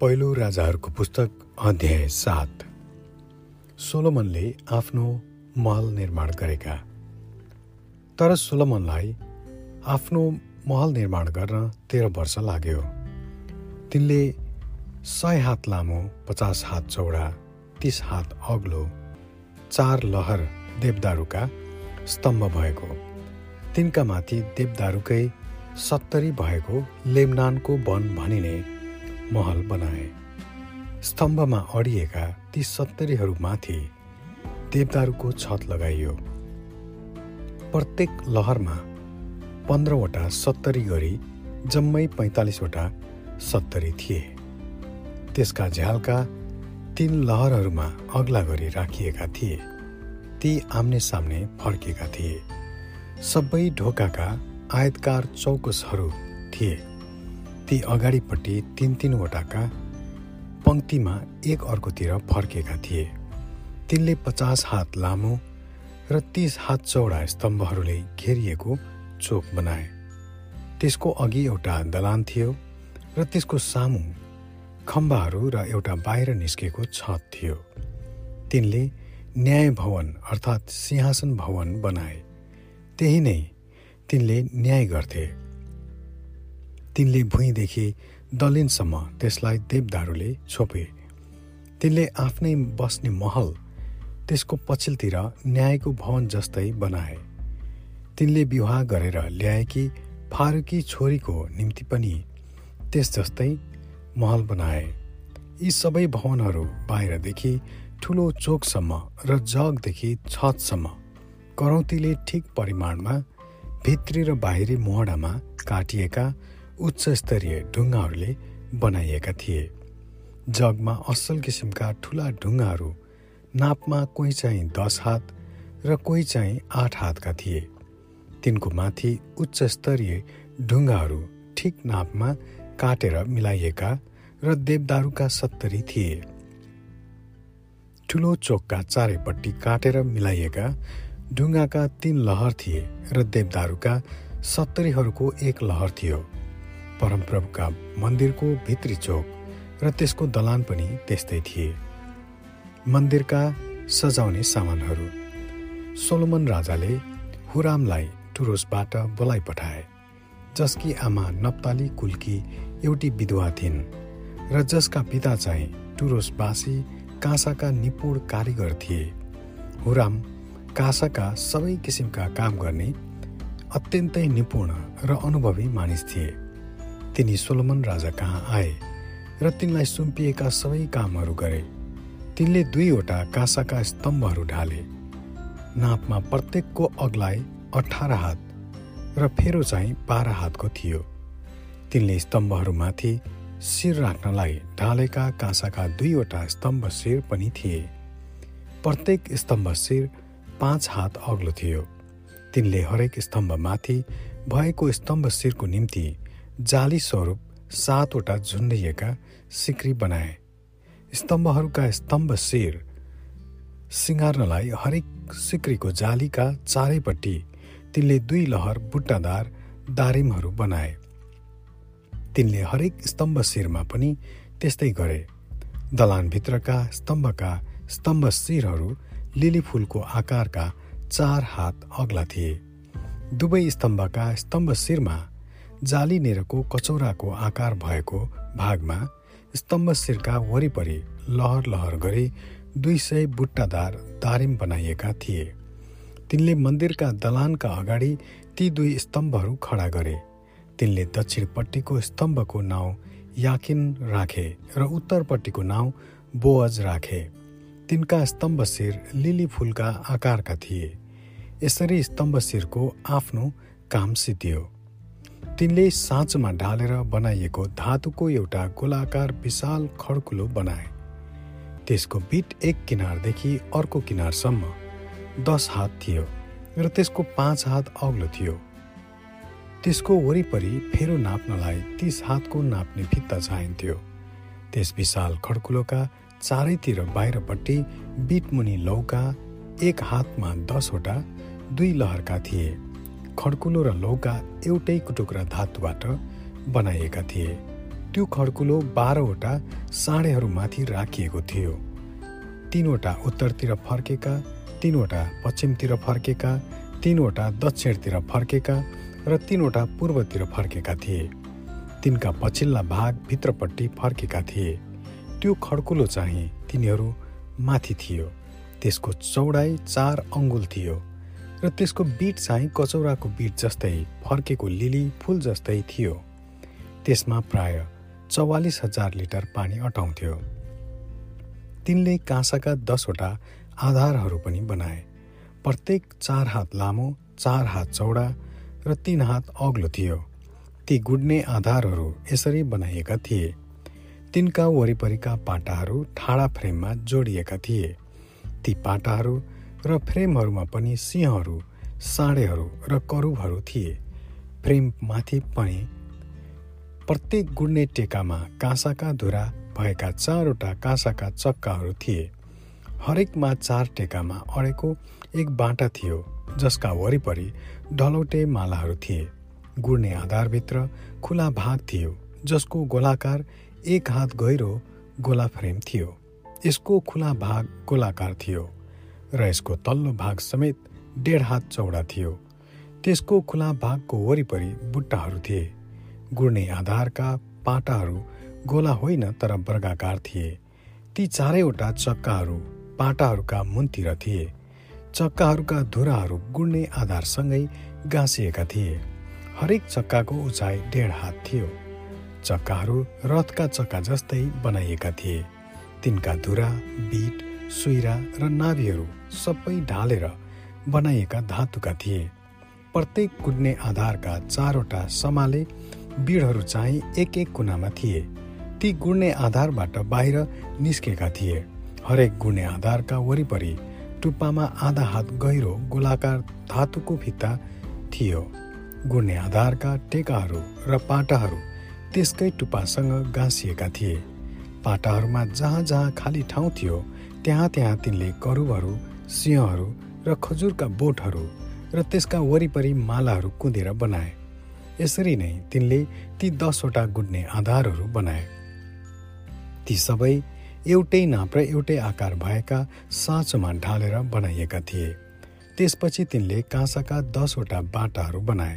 पहिलो राजाहरूको पुस्तक अध्याय सात। सोलोमनले आफ्नो महल निर्माण गरेका। तर सोलोमनलाई आफ्नो महल निर्माण गर्न तेह्र वर्ष लाग्यो। तिनले सय हात लामो पचास हात चौडा तिस हात अग्लो चार लहर देवदारूका स्तम्भ भएको। तिनका माथि देवदारूकै सत्तरी भएको लेमनानको वन भनिने महल बनाए। स्तम्भमा अडिएका ती सत्तरीहरूमाथि देवदारूको छत लगाइयो। प्रत्येक लहरमा पन्ध्रवटा सत्तरी गरी जम्मै पैँतालिसवटा सत्तरी थिए। त्यसका झ्यालका तीन लहरहरूमा अग्ला गरी राखिएका थिए। ती आम्ने सामने फर्केका थिए। सबै ढोकाका आयतकार चौकसहरू थिए। ती अगाडिपट्टि तिन तिनवटाका पङ्क्तिमा एक अर्कोतिर फर्केका थिए। तिनले पचास हात लामो र तिस हात चौडा स्तम्भहरूले घेरिएको चोक बनाए। त्यसको अघि एउटा दलान थियो र त्यसको सामु खम्बाहरू र एउटा बाहिर निस्केको छत थियो। तिनले न्याय भवन अर्थात् सिंहासन भवन बनाए। त्यही नै तिनले न्याय गर्थे। तिनले भुइँदेखि दलिनसम्म त्यसलाई देवदारूले छोपे। तिनले आफ्नै बस्ने महल त्यसको पछिल्तिर न्यायको भवन जस्तै बनाए। तिनले विवाह गरेर ल्याएकी फारुकी छोरीको निम्ति पनि त्यस जस्तै महल बनाए। यी सबै भवनहरू बाहिरदेखि ठुलो चोकसम्म र जगदेखि छतसम्म करौतीले ठिक परिमाणमा भित्री र बाहिरी मोहडामा काटिएका उच्च स्तरीय ढुङ्गाहरूले बनाइएका थिए। जगमा असल किसिमका ठुला ढुङ्गाहरू नापमा कोही चाहिँ दस हात र कोही चाहिँ आठ हातका थिए। तिनको माथि उच्च स्तरीय ढुङ्गाहरू ठिक नापमा काटेर मिलाइएका र देवदारूका सत्तरी थिए। ठुलो चोकका चारैपट्टि काटेर मिलाइएका ढुङ्गाका तीन लहर थिए र देवदारूका सत्तरीहरूको एक लहर थियो। परमप्रभुका मन्दिरको भित्री चोक र त्यसको दलान पनि त्यस्तै थिए। मन्दिरका सजाउने सामानहरू। सोलोमन राजाले हुरामलाई टुरोसबाट बोलाइ पठाए जसकी आमा नप्ताली कुल्की एउटी विधवा थिइन् र जसका पिता चाहिँ टुरोसवासी काँसाका निपुण कारिगर थिए। हुराम काँसाका सबै किसिमका काम गर्ने अत्यन्तै निपुण र अनुभवी मानिस थिए। तिनी सोलोमन राजा कहाँ आए र तिनलाई सुम्पिएका सबै कामहरू गरे। तिनले दुईवटा काँसाका स्तम्भहरू ढाले। नापमा प्रत्येकको अग्लाइ अठार हात र फेरो चाहिँ बाह्र हातको थियो। तिनले स्तम्भहरूमाथि शिर राख्नलाई ढालेका काँसाका दुईवटा स्तम्भ शिर पनि थिए। प्रत्येक स्तम्भ शिर पाँच हात अग्लो थियो। तिनले हरेक स्तम्भमाथि भएको स्तम्भ शिरको निम्ति जाली स्वरूप सातवटा झुन्डिएका सिक्री बनाए। स्तम्भहरूका स्तम्भ शिर सिँगार्नलाई हरेक सिक्रीको जालीका चारैपट्टि तिनले दुई लहर बुट्टादार दारिमहरू बनाए। तिनले हरेक स्तम्भ शिरमा पनि त्यस्तै गरे। दलानभित्रका स्तम्भका स्तम्भ शिरहरू लिली फुलको आकारका चार हात अग्ला थिए। दुवै स्तम्भका स्तम्भ शिरमा जालीनेरको कचौराको आकार भएको भागमा स्तम्भ शिरका वरिपरि लहर लहर गरी दुई सय बुट्टादार दारिम बनाइएका थिए। तिनले मन्दिरका दलानका अगाडि ती दुई स्तम्भहरू खडा गरे। तिनले दक्षिणपट्टिको स्तम्भको नाउँ याकिन राखे र उत्तरपट्टिको नाउँ बोअज राखे। तिनका स्तम्भ शिर लिली फुलका आकारका थिए। यसरी स्तम्भ शिरको आफ्नो काम सिद्धियो तिनले साँचमा ढालेर बनाइएको धातुको एउटा गोलाकार विशाल खड्कुलो बनाए। त्यसको बिट एक किनारदेखि अर्को किनारसम्म दस हात थियो र त्यसको पाँच हात अग्लो थियो। त्यसको वरिपरि फेरो नाप्नलाई तिस हातको नाप्ने फित्ता चाहिन्थ्यो। त्यस विशाल खड्कुलोका चारैतिर बाहिरपट्टि बिटमुनि लौका एक हातमा दसवटा दुई लहरका थिए। खड्कुलो र लौका एउटै टुक्रा धातुबाट बनाइएका थिए। त्यो खड्कुलो बाह्रवटा साँडेहरूमाथि राखिएको थियो। तिनवटा उत्तरतिर फर्केका तिनवटा पश्चिमतिर फर्केका तिनवटा दक्षिणतिर फर्केका र तिनवटा पूर्वतिर फर्केका थिए। तिनका पछिल्ला भाग भित्रपट्टि फर्केका थिए। त्यो खड्कुलो चाहिँ तिनीहरू माथि थियो। त्यसको चौडाइ चार अङ्गुल थियो। र त्यसको बिट चाहिँ कचौराको बिट जस्तै फर्केको लिली फुल जस्तै थियो। त्यसमा प्राय चौवालिस हजार लिटर पानी अटाउँथ्यो। तिनले काँसाका दसवटा आधारहरू पनि बनाए। प्रत्येक चार हात लामो चार हात चौडा र तिन हात अग्लो थियो। ती गुड्ने आधारहरू यसरी बनाइएका थिए। तिनका वरिपरिका पाटाहरू ठाडा फ्रेममा जोडिएका थिए। ती पाटाहरू र फ्रेमहरूमा पनि सिंहहरू साँडेहरू र करुबहरू थिए। फ्रेम माथि पनि प्रत्येक गुड्ने टेकामा काँसाका धुरा भएका चारवटा काँसाका चक्काहरू थिए। हरेकमा चार टेकामा अडेको एक बाटा थियो जसका वरिपरि ढलौटे मालाहरू थिए। गुड्ने आधारभित्र खुला भाग थियो जसको गोलाकार एक हात गहिरो गोला फ्रेम थियो। यसको खुला भाग गोलाकार थियो। र यसको तल्लो भाग समेत डेढ हात चौडा थियो। त्यसको खुला भागको वरिपरि बुट्टाहरू थिए। गुड्ने आधारका पाटाहरू गोला होइन तर वर्गाकार थिए। ती चारैवटा चक्काहरू पाटाहरूका मुनतिर थिए। चक्काहरूका धुराहरू गुड्ने आधारसँगै गाँसिएका थिए। हरेक चक्काको उचाइ डेढ हात थियो। चक्काहरू रथका चक्का जस्तै बनाइएका थिए। तिनका धुरा बिट सुइरा र नाभिहरू सबै ढालेर बनाइएका धातुका थिए। प्रत्येक कुद्ने आधारका चारवटा समाले बिडहरू चाहिँ एक एक कुनामा थिए। ती गुड्ने आधारबाट बाहिर निस्केका थिए। हरेक गुड्ने आधारका वरिपरि टुप्पामा आधा हात गहिरो गोलाकार धातुको भित्ता थियो। गुड्ने आधारका टेकाहरू र पाटाहरू त्यसकै टुप्पासँग गाँसिएका थिए। पाटाहरूमा जहाँ जहाँ खाली ठाउँ थियो त्यहाँ त्यहाँ तिनले करुबहरू सिंहहरू र खजुरका बोटहरू र त्यसका वरिपरि मालाहरू कुदेर बनाए। यसरी नै तिनले ती दसवटा गुड्ने आधारहरू बनाए। ती सबै एउटै नाप र एउटै आकार भएका साँचोमा ढालेर बनाइएका थिए। त्यसपछि तिनले काँसाका दसवटा बाटाहरू बनाए।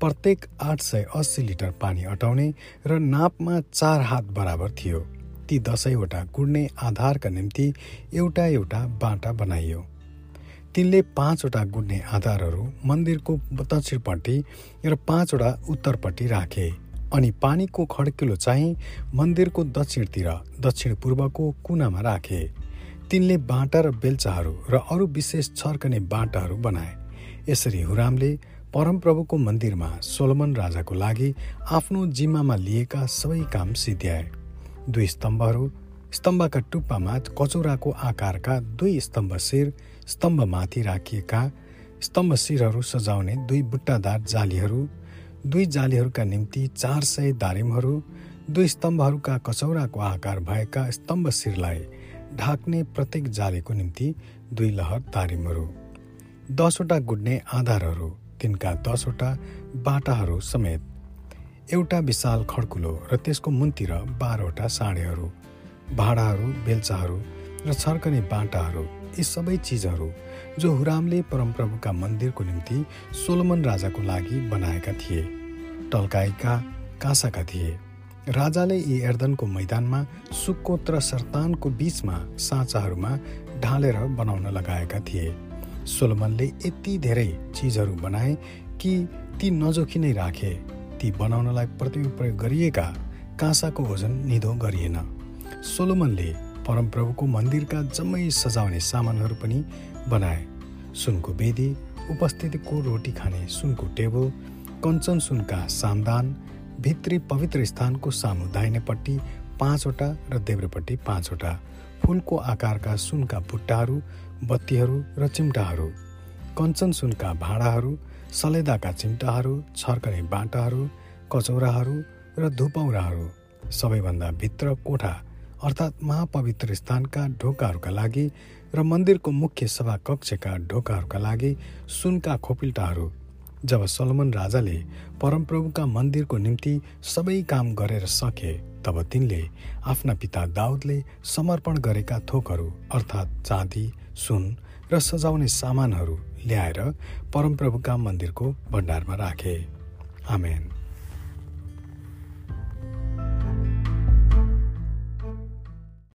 प्रत्येक आठ सय अस्सी लिटर पानी अटाउने र नापमा चार हात बराबर थियो। ती दसैँवटा गुड्ने आधारका निम्ति एउटा एउटा बाटा बनाइयो। तिनले पाँचवटा गुड्ने आधारहरू मन्दिरको दक्षिणपट्टि र पाँचवटा उत्तरपट्टि राखे अनि पानीको खड्किलो चाहिँ मन्दिरको दक्षिणतिर दक्षिण पूर्वको कुनामा राखे। तिनले बाटा र बेल्चाहरू र अरू विशेष छर्कने बाटाहरू बनाए। यसरी हुरामले परमप्रभुको मन्दिरमा सोलमन राजाको लागि आफ्नो जिम्मामा लिएका सबै काम सिद्ध्याए। दुई स्तम्भहरू स्तम्भका टुप्पामा कचौराको आकारका दुई स्तम्भ शिर स्तम्भमाथि राखिएका स्तम्भ शिरहरू सजाउने दुई बुट्टादार जालीहरू दुई जालीहरूका निम्ति चार सय दारिमहरू दुई स्तम्भहरूका कचौराको आकार भएका स्तम्भ शिरलाई ढाक्ने प्रत्येक जालीको निम्ति दुई लहर दारिमहरू दसवटा गुड्ने आधारहरू तिनका दसवटा बाटाहरू समेत एउटा विशाल खड्कुलो र त्यसको मुन्तिर बाह्रवटा साँडेहरू भाँडाहरू बेल्चाहरू र छर्कने बाटाहरू यी सबै चिजहरू जो हुरामले परमप्रभुका मन्दिरको निम्ति सोलोमन राजाको लागि बनाएका थिए। टल्काएका काँसाका थिए। राजाले यी एर्दनको मैदानमा सुक्कोत र सरतानको बीचमा साँचाहरूमा ढालेर बनाउन लगाएका थिए। सोलोमनले यति धेरै चिजहरू बनाए कि ती नजोखी नै राखे। ती बनाउनलाई प्रयोग गरिएका काँसाको ओजन निधो गरिएन। सोलोमनले परमप्रभुको मन्दिरका जम्मै सजाउने सामानहरू पनि बनाए। सुनको वेदी उपस्थितिको रोटी खाने सुनको टेबल कञ्चन सुनका सामदान भित्री पवित्र स्थानको सामु दाहिनेपट्टि पाँचवटा र देब्रेपट्टि पाँचवटा फुलको आकारका सुनका बुट्टाहरू बत्तीहरू र चिम्टाहरू। कञ्चन सुनका भाँडाहरू सलेदाका चिम्टाहरू छर्कने बाटाहरू कचौराहरू र धुपौराहरू सबैभन्दा भित्र कोठा अर्थात् महापवित्र स्थानका ढोकाहरूका लागि र मन्दिरको मुख्य सभा कक्षका ढोकाहरूका लागि सुनका खोपिल्टाहरू जब सलमन राजाले परमप्रभुका मन्दिरको निम्ति सबै काम गरेर सके तब तिनले आफ्ना पिता दाउदले समर्पण गरेका थोकहरू अर्थात् चाँदी सुन र सजाउने सामानहरू ल्याएर परमप्रभुका मन्दिरको भण्डारमा राखे। आमेन।